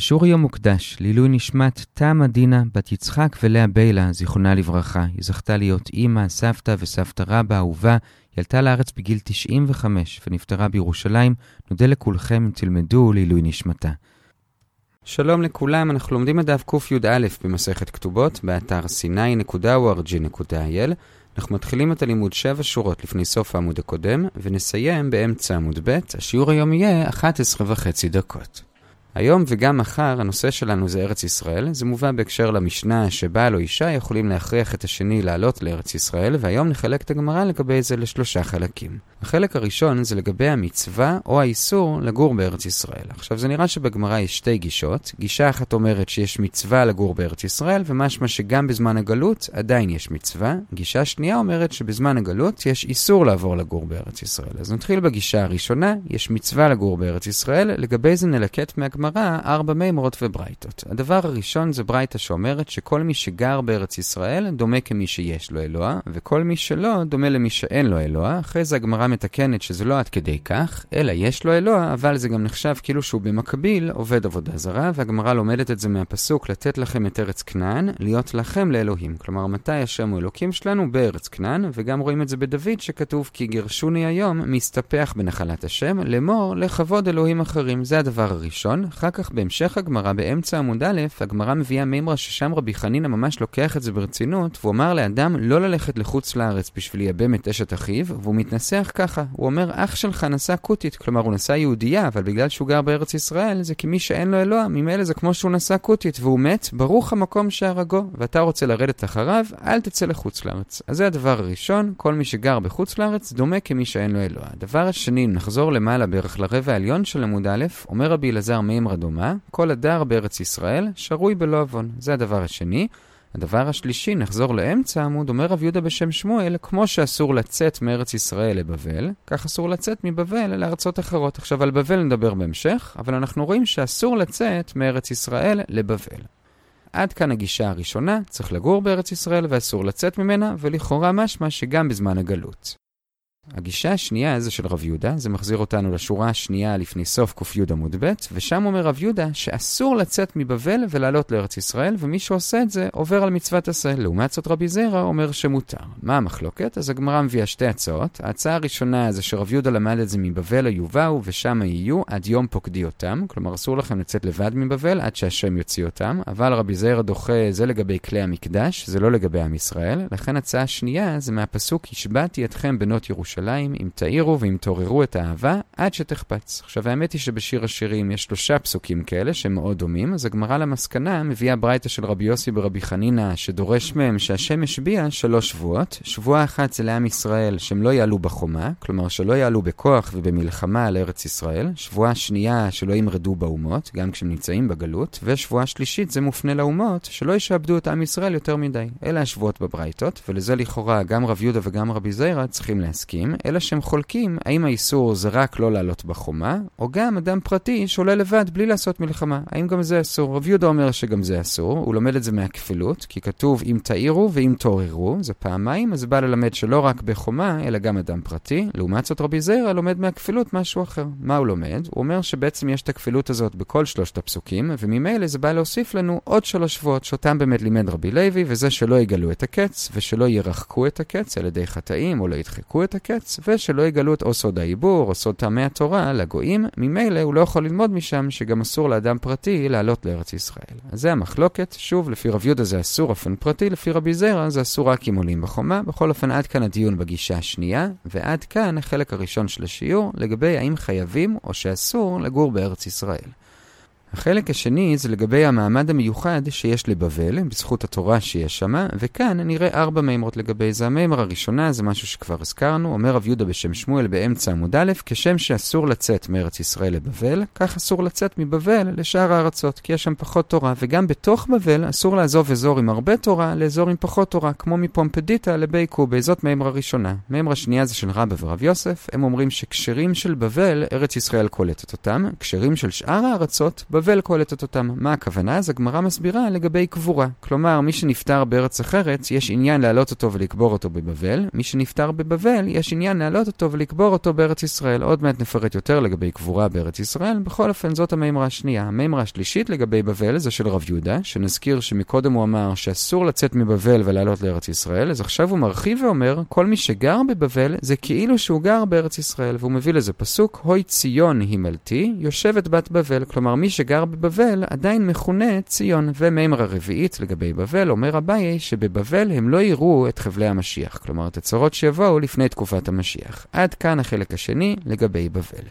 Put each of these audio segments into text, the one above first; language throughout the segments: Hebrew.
השיעור היום מוקדש לעילוי נשמת תמה דינה, בת יצחק ולאה ביילה, זיכרונה לברכה. היא זכתה להיות אימא, סבתא וסבתא רבא אהובה. היא עלתה לארץ בגיל 95 ונפטרה בירושלים. נודה לכולכם אם תלמדו לעילוי נשמתה. שלום לכולם, אנחנו לומדים את דף קי"א במסכת כתובות, באתר sny.org.il. אנחנו מתחילים את הלימוד שבע שורות לפני סוף העמוד הקודם, ונסיים באמצע עמוד ב'. השיעור היום יהיה 11 וחצי דקות. היום וגם מחר הנושא שלנו זה ארץ ישראל. זה מובא בהקשר למשנה שבעל או אישה יכולים להכריח את השני לעלות לארץ ישראל, והיום נחלק את הגמרא לגבי זה לשלושה חלקים. החלק הראשון זה לגבי המצווה או האיסור לגור בארץ ישראל. עכשיו זה נראה שבגמרא יש שתי גישות. גישה אחת אומרת שיש מצווה לגור בארץ ישראל, ומשמע שגם בזמן הגלות עדיין יש מצווה. גישה שנייה אומרת שבזמן הגלות יש איסור לעבור לגור בארץ ישראל. אז נתחיל בגישה הראשונה, יש מצווה לגור בארץ ישראל, לגבי זה נלקט מהגמרא ארבע מימרות וברייתות. הדבר הראשון זה ברייתא שאומרת שכל מי שגר בארץ ישראל דומה כמי שיש לו אלוה, וכל מי שלא דומה למי שאין לו אלוה. אחרי זה הגמרא מתקנת שזה לא עד כדי כך, אלא יש לו אלוה, אבל זה גם נחשב כאילו שהוא במקביל עובד עבודה זרה, והגמרא לומדת את זה מהפסוק לתת לכם את ארץ כנען, להיות לכם לאלוהים. כלומר, מתי השם הוא אלוקים שלנו? בארץ כנען, וגם רואים את זה בדוד שכתוב כי גירשוני היום מסתפח בנחלת השם, לאמור לכבוד אלוהים אחרים. זה הדבר הראשון. אחר כך בהמשך הגמרא, באמצע עמוד א', הגמרא מביאה מימרה ששם רבי חנינא ממש לוקח את זה ברצינות, והוא אמר לאדם לא ללכת לחוץ לארץ בשביל לייבם את אשת אחיו, והוא מתנסח ככה, הוא אומר אח שלך נשא כותית, כלומר הוא נשא יהודייה, אבל בגלל שהוא גר בארץ ישראל, זה כי מי שאין לו אלוה, ממילא זה כמו שהוא נשא כותית, והוא מת, ברוך המקום שהרגו, ואתה רוצה לרדת אחריו, אל תצא לחוץ לארץ. אז זה הדבר הראשון, כל מי שגר בחוץ לארץ דומה כמי שאין לו אלוה. הדבר השני, נחזור למעלה בערך לרבע העליון של עמוד א', אומר רבי אלעזר מימרא דומה, כל הדר בארץ ישראל שרוי בלא עוון. זה הדבר השני. הדבר השלישי, נחזור לאמצע העמוד, אומר רב יהודה בשם שמואל, כמו שאסור לצאת מארץ ישראל לבבל, כך אסור לצאת מבבל לארצות אחרות. עכשיו על בבל נדבר בהמשך, אבל אנחנו רואים שאסור לצאת מארץ ישראל לבבל. עד כאן הגישה הראשונה, צריך לגור בארץ ישראל ואסור לצאת ממנה, ולכאורה משמע שגם בזמן הגלות. הגישה השנייה זה של רב יהודה, זה מחזיר אותנו לשורה השנייה לפני סוף ק"י עמוד ב', ושם אומר רב יהודה שאסור לצאת מבבל ולעלות לארץ ישראל, ומי שעושה את זה עובר על מצוות עשה. לעומת זאת רבי זירא אומר שמותר. מה המחלוקת? אז הגמרא מביאה שתי הצעות. ההצעה הראשונה זה שרב יהודה למד את זה מבבל היובאו, ושם יהיו עד יום פוקדי אותם, כלומר אסור לכם לצאת לבד מבבל עד שהשם יוציא אותם, אבל רבי זירא דוחה זה לגבי כלי המקדש, זה לא לגבי עם ישראל. לכן הצעה שנייה זה מהפסוק השבעתי אתכם בנות ירושלים. ירושלים, אם תאירו ואם תעוררו את האהבה, עד שתחפץ. עכשיו, האמת היא שבשיר השירים יש שלושה פסוקים כאלה שהם מאוד דומים, אז הגמרא למסקנה מביאה ברייתא של רבי יוסי ברבי חנינא, שדורש מהם שהשם השביע שלוש שבועות. שבועה אחת זה לעם ישראל שהם לא יעלו בחומה, כלומר שלא יעלו בכוח ובמלחמה על ארץ ישראל. שבועה שנייה שלא ימרדו באומות, גם כשהם נמצאים בגלות. ושבועה שלישית זה מופנה לאומות, שלא ישעבדו את עם ישראל יותר מדי. אלה השבועות בברייתות, ולזה לכאורה גם רב יהודה וגם רבי זיירה צריכים להסכים. אלא שהם חולקים האם האיסור זה רק לא לעלות בחומה, או גם אדם פרטי שעולה לבד בלי לעשות מלחמה. האם גם זה אסור? רב יהודה אומר שגם זה אסור, הוא לומד את זה מהכפילות, כי כתוב אם תאירו ואם תעוררו, זה פעמיים, אז בא ללמד שלא רק בחומה, אלא גם אדם פרטי. לעומת זאת רבי זיירה לומד מהכפילות משהו אחר. מה הוא לומד? הוא אומר שבעצם יש את הכפילות הזאת בכל שלושת הפסוקים, וממילא זה בא להוסיף לנו עוד שלוש שבועות, שאותם באמת לימד רבי לוי, וזה שלא יגלו את הקץ, ושלא ירחקו את הקץ על ידי חטאים, או לא ידחקו את הקץ. הארץ, ושלא יגלו את או סוד העיבור או סוד טעמי התורה לגויים, ממילא הוא לא יכול ללמוד משם שגם אסור לאדם פרטי לעלות לארץ ישראל. אז זה המחלוקת, שוב, לפי רב יהודה זה אסור אופן פרטי, לפי רבי זרע זה אסור רק אם עולים בחומה. בכל אופן, עד כאן הדיון בגישה השנייה, ועד כאן החלק הראשון של השיעור לגבי האם חייבים או שאסור לגור בארץ ישראל. החלק השני זה לגבי המעמד המיוחד שיש לבבל, בזכות התורה שיש שמה, וכאן נראה ארבע מימרות לגבי זה. המימרה הראשונה זה משהו שכבר הזכרנו, אומר רב יהודה בשם שמואל באמצע עמוד א', כשם שאסור לצאת מארץ ישראל לבבל, כך אסור לצאת מבבל לשאר הארצות, כי יש שם פחות תורה, וגם בתוך בבל אסור לעזוב אזור עם הרבה תורה לאזור עם פחות תורה, כמו מפומפדיטה לבי קובי, זאת מימרה ראשונה. מימרה שנייה זה של רבא ורב יוסף, הם אומרים שכשרים של בבל, ארץ ישראל קולטת אותם, כשרים של שאר הארצות, ובבל קולטת אותם. מה הכוונה? אז הגמרא מסבירה לגבי קבורה. כלומר, מי שנפטר בארץ אחרת, יש עניין להעלות אותו ולקבור אותו בבבל. מי שנפטר בבבל, יש עניין להעלות אותו ולקבור אותו בארץ ישראל. עוד מעט נפרט יותר לגבי קבורה בארץ ישראל. בכל אופן, זאת המימרה השנייה. המימרה השלישית לגבי בבל זה של רב יהודה, שנזכיר שמקודם הוא אמר שאסור לצאת מבבל ולעלות לארץ ישראל, אז עכשיו הוא מרחיב ואומר, כל מי שגר בבבל זה כאילו שהוא גר בארץ ישראל, והוא מביא לזה פסוק, הוי ציון הימלתי, יושבת בת בבל. כלומר, מי שגר בבבל עדיין מכונה ציון. ומימרה רביעית לגבי בבל, אומר אביי שבבבל הם לא יראו את חבלי המשיח, כלומר, את הצרות שיבואו לפני תקופת המשיח. עד כאן החלק השני לגבי בבל.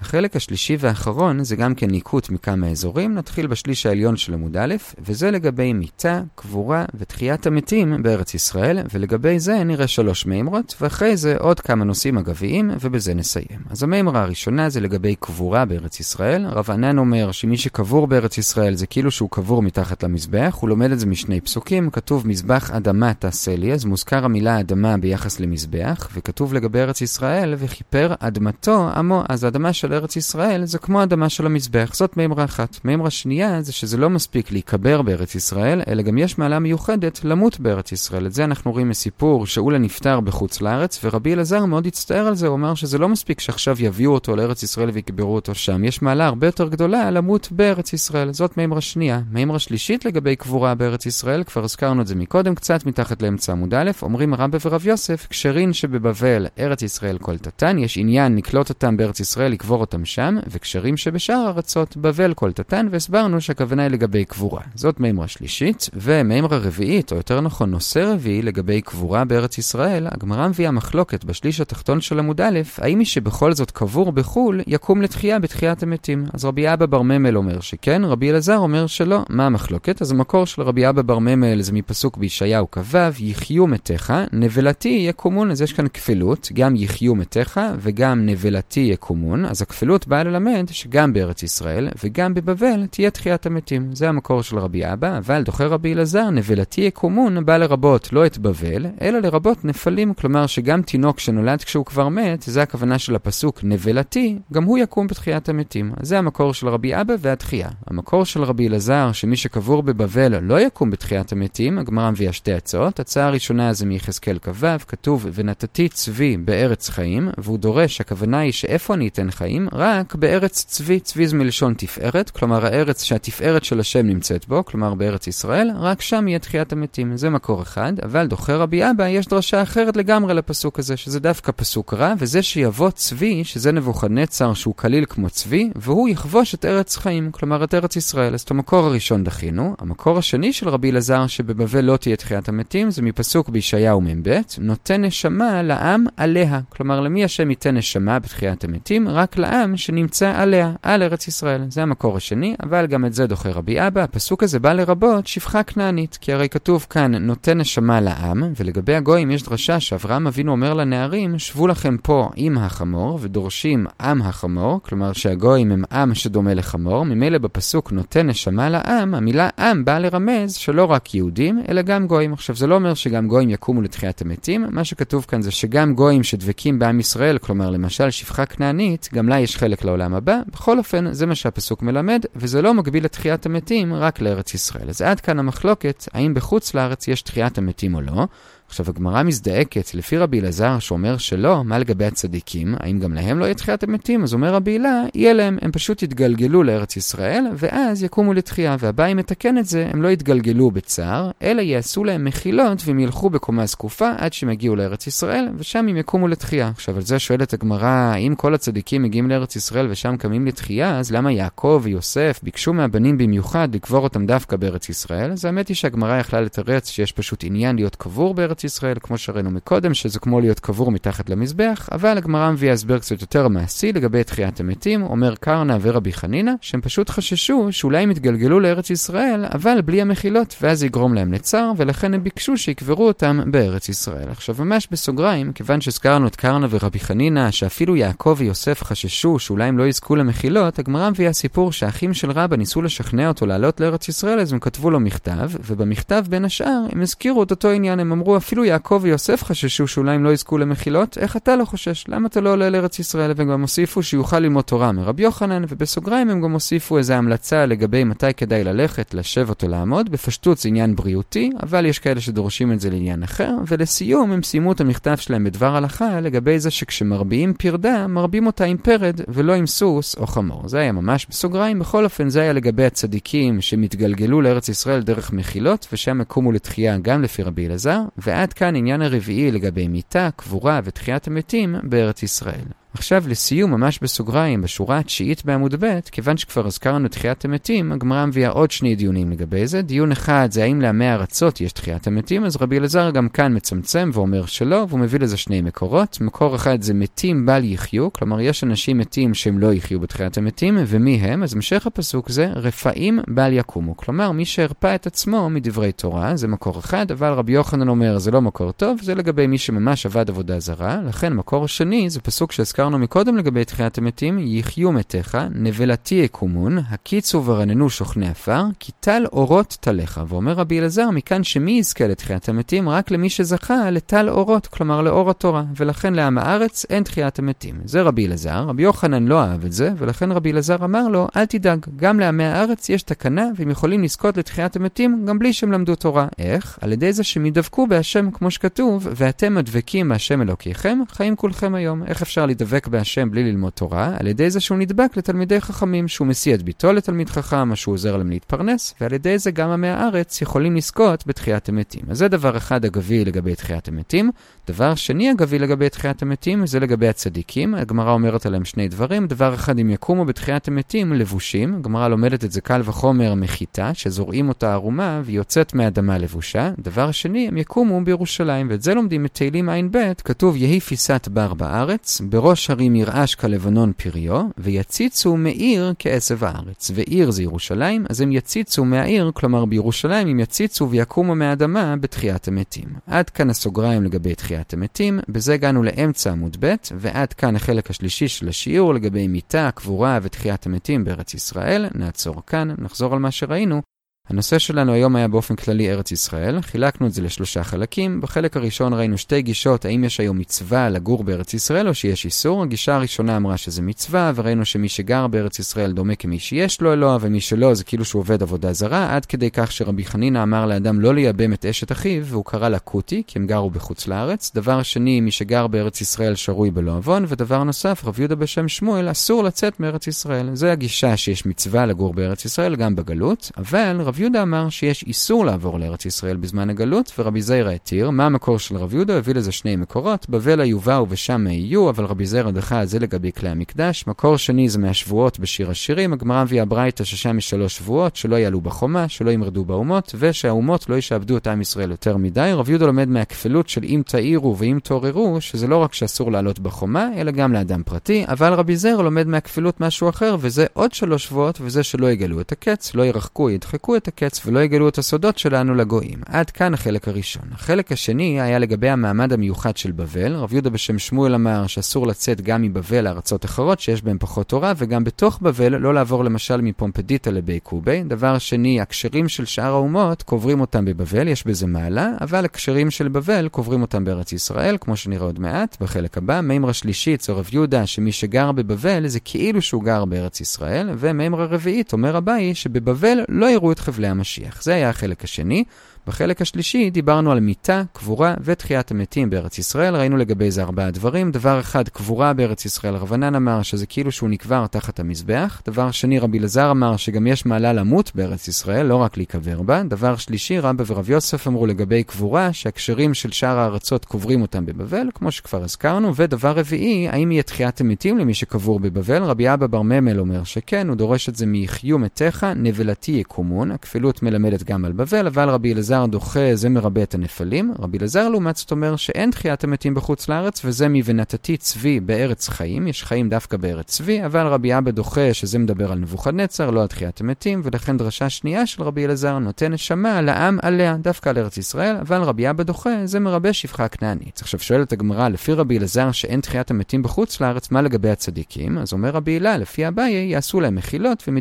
החלק השלישי והאחרון זה גם כן ניקות מכמה אזורים, נתחיל בשליש העליון של עמוד א', וזה לגבי מיטה, קבורה ותחיית המתים בארץ ישראל, ולגבי זה נראה שלוש מימרות, ואחרי זה עוד כמה נושאים אגביים, ובזה נסיים. אז המימרה הראשונה זה לגבי קבורה בארץ ישראל. רב ענן אומר שמי שקבור בארץ ישראל זה כאילו שהוא קבור מתחת למזבח, הוא לומד את זה משני פסוקים, כתוב מזבח אדמה תעשה לי, אז מוזכר המילה אדמה ביחס למזבח, וכתוב לגבי ארץ ישראל, וכיפר אדמתו עמו, אז האדמה של ארץ ישראל זה כמו אדמה של המזבח. זאת מימרה אחת. מימרה שנייה זה שזה לא מספיק להיקבר בארץ ישראל, אלא גם יש מעלה מיוחדת למות בארץ ישראל. את זה אנחנו רואים מסיפור שאולה נפטר בחוץ לארץ, ורבי אלעזר מאוד הצטער על זה, הוא אמר שזה לא מספיק שעכשיו יביאו אותו לארץ ישראל ויקברו אותו שם. יש מעלה הרבה יותר גדולה למות בארץ ישראל. זאת מימרה שנייה. מימרה שלישית לגבי קבורה בארץ ישראל, כבר הזכרנו את זה מקודם, קצת מתחת לאמצע עמוד א', אומרים רבא ורב יוסף, קשרין שבבבל, ארץ ישראל כל תתן, יש עניין לקלוט אותם בארץ ישראל, לקבור לקבור אותם שם, וקשרים שבשאר הארצות, בבל כל תתן, והסברנו שהכוונה היא לגבי קבורה. זאת מימרה שלישית, ומימרה רביעית, או יותר נכון נושא רביעי לגבי קבורה בארץ ישראל, הגמרא מביאה מחלוקת בשליש התחתון של עמוד א', האם מי שבכל זאת קבור בחו"ל, יקום לתחייה בתחיית המתים. אז רבי אבא בר ממל אומר שכן, רבי אלעזר אומר שלא. מה המחלוקת? אז המקור של רבי אבא בר ממל זה מפסוק בישעיהו כ"ו, יחיו מתיך, נבלתי יקומון. אז יש כאן כפילות, גם יחיו מתיך וגם נבלתי יקומון. אז הכפילות באה ללמד שגם בארץ ישראל וגם בבבל תהיה תחיית המתים. זה המקור של רבי אבא, אבל דוחה רבי אלעזר, נבלתי יקומון בא לרבות לא את בבל, אלא לרבות נפלים, כלומר שגם תינוק שנולד כשהוא כבר מת, זה הכוונה של הפסוק נבלתי, גם הוא יקום בתחיית המתים. זה המקור של רבי אבא והתחייה. המקור של רבי אלעזר, שמי שקבור בבבל לא יקום בתחיית המתים, הגמרא מביאה שתי הצעות. הצעה הראשונה זה מיחזקאל כ"ו, כתוב ונתתי צבי בארץ חיים, והוא דורש, הכוונה היא שאיפה אני אתן חיים? חיים רק בארץ צבי, צבי זה מלשון תפארת, כלומר הארץ שהתפארת של השם נמצאת בו, כלומר בארץ ישראל, רק שם יהיה תחיית המתים. זה מקור אחד, אבל דוחה רבי אבא יש דרשה אחרת לגמרי לפסוק הזה, שזה דווקא פסוק רע, וזה שיבוא צבי, שזה נבוכדנצר שהוא כליל כמו צבי, והוא יכבוש את ארץ חיים, כלומר את ארץ ישראל. אז את המקור הראשון דחינו. המקור השני של רבי אלעזר שבבבל לא תהיה תחיית המתים, זה מפסוק בישעיהו מ"ב, נותן נשמה לעם עליה. כלומר, למי השם ייתן נשמה בתחיית המתים? רק לעם שנמצא עליה, על ארץ ישראל. זה המקור השני, אבל גם את זה דוחה רבי אבא. הפסוק הזה בא לרבות שפחה כנענית, כי הרי כתוב כאן נותן נשמה לעם, ולגבי הגויים יש דרשה שאברהם אבינו אומר לנערים, שבו לכם פה עם החמור, ודורשים עם החמור, כלומר שהגויים הם עם שדומה לחמור, ממילא בפסוק נותן נשמה לעם, המילה עם באה לרמז שלא רק יהודים, אלא גם גויים. עכשיו זה לא אומר שגם גויים יקומו לתחיית המתים, מה שכתוב כאן זה שגם גויים שדבקים בעם ישראל, כלומר למשל שפחה כנענית, גם לה יש חלק לעולם הבא. בכל אופן, זה מה שהפסוק מלמד, וזה לא מגביל לתחיית המתים רק לארץ ישראל. אז עד כאן המחלוקת, האם בחוץ לארץ יש תחיית המתים או לא. עכשיו, הגמרא מזדעקת לפי רבי אלעזר שאומר שלא, מה לגבי הצדיקים? האם גם להם לא יהיה תחיית המתים? אז אומר רבי הילה, יהיה להם, הם פשוט יתגלגלו לארץ ישראל, ואז יקומו לתחייה. והבאי מתקן את זה, הם לא יתגלגלו בצער, אלא יעשו להם מחילות והם ילכו בקומה זקופה עד שהם יגיעו לארץ ישראל, ושם הם יקומו לתחייה. עכשיו, על זה שואלת הגמרא, אם כל הצדיקים מגיעים לארץ ישראל ושם קמים לתחייה, אז למה יעקב ויוסף ביקשו מהבנים במיוחד לקבור אותם דווקא בארץ ישראל? אז האמת היא שהגמרא יכלה לתרץ שיש פשוט עניין להיות קבור בארץ בארץ ישראל, כמו שראינו מקודם, שזה כמו להיות קבור מתחת למזבח, אבל הגמרא מביאה הסבר קצת יותר מעשי לגבי תחיית המתים, אומר קרנה ורבי חנינא, שהם פשוט חששו שאולי הם יתגלגלו לארץ ישראל, אבל בלי המחילות, ואז יגרום להם לצער, ולכן הם ביקשו שיקברו אותם בארץ ישראל. עכשיו, ממש בסוגריים, כיוון שהזכרנו את קרנה ורבי חנינא, שאפילו יעקב ויוסף חששו שאולי הם לא יזכו למחילות, הגמרא מביאה סיפור שהאחים של רבא ניסו לשכנע אותו לעלות לארץ ישראל, אז הם כתבו לו מכתב, ובמכתב בין השאר הם הזכירו את אותו עניין, הם אמרו אפילו יעקב ויוסף חששו שאולי הם לא יזכו למחילות, איך אתה לא חושש? למה אתה לא עולה לארץ ישראל? והם גם הוסיפו שיוכל ללמוד תורה מרבי יוחנן, ובסוגריים הם גם הוסיפו איזו המלצה לגבי מתי כדאי ללכת, לשבת או לעמוד. בפשטות זה עניין בריאותי, אבל יש כאלה שדורשים את זה לעניין אחר. ולסיום הם סיימו את המכתב שלהם בדבר הלכה לגבי זה שכשמרביעים פרדה, מרבים אותה עם פרד ולא עם סוס או חמור. זה היה ממש בסוגריים, בכל אופן זה היה לגבי הצדיקים שמתגלגלו לארץ ישראל דרך מחילות, ושם יקומו לתחייה גם לפי רבי אלעזר, ועד כאן עניין הרביעי לגבי מיתה, קבורה ותחיית המתים בארץ ישראל. עכשיו לסיום, ממש בסוגריים, בשורה התשיעית בעמוד ב', כיוון שכבר הזכרנו תחיית המתים, הגמרא מביאה עוד שני דיונים לגבי זה. דיון אחד זה האם לעמי ארצות יש תחיית המתים, אז רבי אלעזר גם כאן מצמצם ואומר שלא, והוא מביא לזה שני מקורות. מקור אחד זה מתים בל יחיו, כלומר יש אנשים מתים שהם לא יחיו בתחיית המתים, ומי הם? אז המשך הפסוק זה רפאים בל יקומו. כלומר, מי שהרפא את עצמו מדברי תורה, זה מקור אחד, אבל רבי יוחנן אומר זה לא מקור טוב, זה לגבי מי שממש עבד עבודה זרה. לכן מקור שני זה פסוק שהזכרנו שהזכרנו מקודם לגבי תחיית המתים, יחיו מתיך, נבלתי יקומון, הקיצו ורננו שוכני עפר, כי טל אורות טליך. ואומר רבי אלעזר, מכאן שמי יזכה לתחיית המתים? רק למי שזכה לטל אורות, כלומר לאור התורה. ולכן לעם הארץ אין תחיית המתים. זה רבי אלעזר, רבי יוחנן לא אהב את זה, ולכן רבי אלעזר אמר לו, אל תדאג, גם לעמי הארץ יש תקנה, והם יכולים לזכות לתחיית המתים גם בלי שהם למדו תורה. איך? על ידי זה שהם ידבקו בהשם, כמו שכתוב, ואתם מדבקים בהשם אלוקיכם, חיים כולכם היום. איך אפשר לדבק דבק בהשם בלי ללמוד תורה, על ידי זה שהוא נדבק לתלמידי חכמים, שהוא משיא את ביתו לתלמיד חכם, או שהוא עוזר להם להתפרנס, ועל ידי זה גם עמי הארץ יכולים לזכות בתחיית המתים. אז זה דבר אחד אגבי לגבי תחיית המתים. דבר שני אגבי לגבי תחיית המתים, זה לגבי הצדיקים. הגמרא אומרת עליהם שני דברים. דבר אחד, אם יקומו בתחיית המתים לבושים, הגמרא לומדת את זה קל וחומר מחיטה, שזורעים אותה ערומה והיא יוצאת מהאדמה לבושה. דבר שני, הם יקומו בירושלים, ואת זה לומדים מתהילים ע"ב, כתוב יהי פיסת בר בארץ, בראש הרים ירעש כלבנון פריו, ויציצו מעיר כעשב הארץ. ועיר זה ירושלים, אז הם יציצו מהעיר, כלומר בירושלים הם יציצו ויקומו מהאדמה בתחיית המתים. עד כאן הסוגריים לגבי תחיית המתים, בזה הגענו לאמצע עמוד ב', ועד כאן החלק השלישי של השיעור לגבי מיתה, קבורה ותחיית המתים בארץ ישראל. נעצור כאן, נחזור על מה שראינו. הנושא שלנו היום היה באופן כללי ארץ ישראל, חילקנו את זה לשלושה חלקים. בחלק הראשון ראינו שתי גישות, האם יש היום מצווה לגור בארץ ישראל או שיש איסור. הגישה הראשונה אמרה שזה מצווה, וראינו שמי שגר בארץ ישראל דומה כמי שיש לו אלוה, ומי שלא זה כאילו שהוא עובד עבודה זרה, עד כדי כך שרבי חנינא אמר לאדם לא לייבם את אשת אחיו, והוא קרא לה קוטי, כי הם גרו בחוץ לארץ. דבר שני, מי שגר בארץ ישראל שרוי בלא עוון, ודבר נוסף, רב יהודה בשם שמואל, אסור לצאת מארץ ישראל. זה הגישה שיש מצווה לגור בארץ ישראל גם בגלות, אבל יהודה אמר שיש איסור לעבור לארץ ישראל בזמן הגלות, ורבי זיירה התיר. מה המקור של רב יהודה? הביא לזה שני מקורות. בבל היובאו ושם יהיו, אבל רבי זיירה דחה את זה לגבי כלי המקדש. מקור שני זה מהשבועות בשיר השירים. הגמרא מביאה ברייתא ששם יש שלוש שבועות, שלא יעלו בחומה, שלא ימרדו באומות, ושהאומות לא ישעבדו את עם ישראל יותר מדי. רב יהודה לומד מהכפלות של אם תאירו ואם תעוררו, שזה לא רק שאסור לעלות בחומה, אלא גם לאדם פרטי, אבל רבי זיירה לומד מהכפלות משהו אחר, וזה עוד שלוש שבועות, וזה שלא יגלו את הקץ, לא ירחקו, ידחקו את הקץ, ולא יגלו את הסודות שלנו לגויים. עד כאן החלק הראשון. החלק השני היה לגבי המעמד המיוחד של בבל. רב יהודה בשם שמואל אמר שאסור לצאת גם מבבל לארצות אחרות שיש בהן פחות תורה, וגם בתוך בבל לא לעבור למשל מפומפדיטה לבי קובי. דבר שני, הקשרים של שאר האומות קוברים אותם בבבל, יש בזה מעלה, אבל הקשרים של בבל קוברים אותם בארץ ישראל, כמו שנראה עוד מעט, בחלק הבא. מימרה שלישית זה רב יהודה שמי שגר בבבל זה כאילו שהוא גר בארץ ישראל, ומימרה רביעית אומר אביי שבבבל לא יראו את חבלי המשיח. זה היה החלק השני. בחלק השלישי דיברנו על מיתה, קבורה ותחיית המתים בארץ ישראל. ראינו לגבי זה ארבעה דברים. דבר אחד, קבורה בארץ ישראל. רבנן אמר שזה כאילו שהוא נקבר תחת המזבח. דבר שני, רבי אלעזר אמר שגם יש מעלה למות בארץ ישראל, לא רק להיקבר בה. דבר שלישי, רבא ורב יוסף אמרו לגבי קבורה, שהקשרים של שאר הארצות קוברים אותם בבבל, כמו שכבר הזכרנו. ודבר רביעי, האם יהיה תחיית המתים למי שקבור בבבל? רבי אבא בר ממל אומר שכן, הוא דורש את זה מיחיו מתיך, נבלתי יקומון. הכפילות מלמדת גם על בבל, אבל רבי אלעזר אלעזר דוחה, זה מרבה את הנפלים. רבי אלעזר לעומת זאת אומר שאין תחיית המתים בחוץ לארץ, וזה מ"ונתתי צבי בארץ חיים", יש חיים דווקא בארץ צבי, אבל רבי אבא דוחה שזה מדבר על נבוכדנצר, לא על תחיית המתים, ולכן דרשה שנייה של רבי אלעזר נותן נשמה לעם עליה, דווקא על ארץ ישראל, אבל רבי אבא דוחה, זה מרבה שפחה כנענית. עכשיו שואלת הגמרא, לפי רבי אלעזר שאין תחיית המתים בחוץ לארץ, מה לגבי הצדיקים? אז אומר רבי הילה, לפי אביי, יעשו להם מחילות והם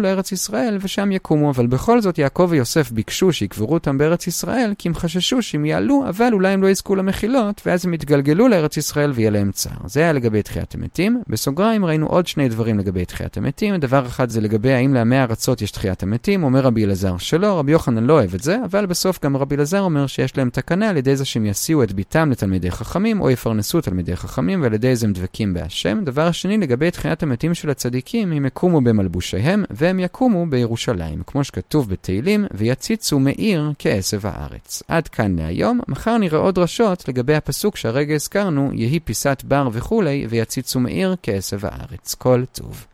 לארץ ישראל, ושם יקומו, אבל בכל זאת יעקב ויוסף ביקשו שיקברו אותם בארץ ישראל, כי הם חששו שהם יעלו, אבל אולי הם לא יזכו למחילות, ואז הם יתגלגלו לארץ ישראל ויהיה להם צער. זה היה לגבי תחיית המתים. בסוגריים ראינו עוד שני דברים לגבי תחיית המתים. דבר אחד זה לגבי האם לעמי ארצות יש תחיית המתים, אומר רבי אלעזר שלא, רבי יוחנן לא אוהב את זה, אבל בסוף גם רבי אלעזר אומר שיש להם תקנה על ידי זה שהם יסיעו את ביתם לתלמידי חכמים, או יפרנסו תלמידי חכמים, ועל ידי זה הם דבקים בהשם. דבר שני, לגבי תחיית המתים של הצדיקים, הם יקומו במלבושיהם, והם יקומו בירושלים, כמו שכתוב בתהילים, ויציצו מעיר כעשב הארץ. עד כאן להיום, מחר נראה עוד דרשות לגבי הפסוק שהרגע הזכרנו, יהי פיסת בר וכולי, ויציצו מעיר כעשב הארץ. כל טוב.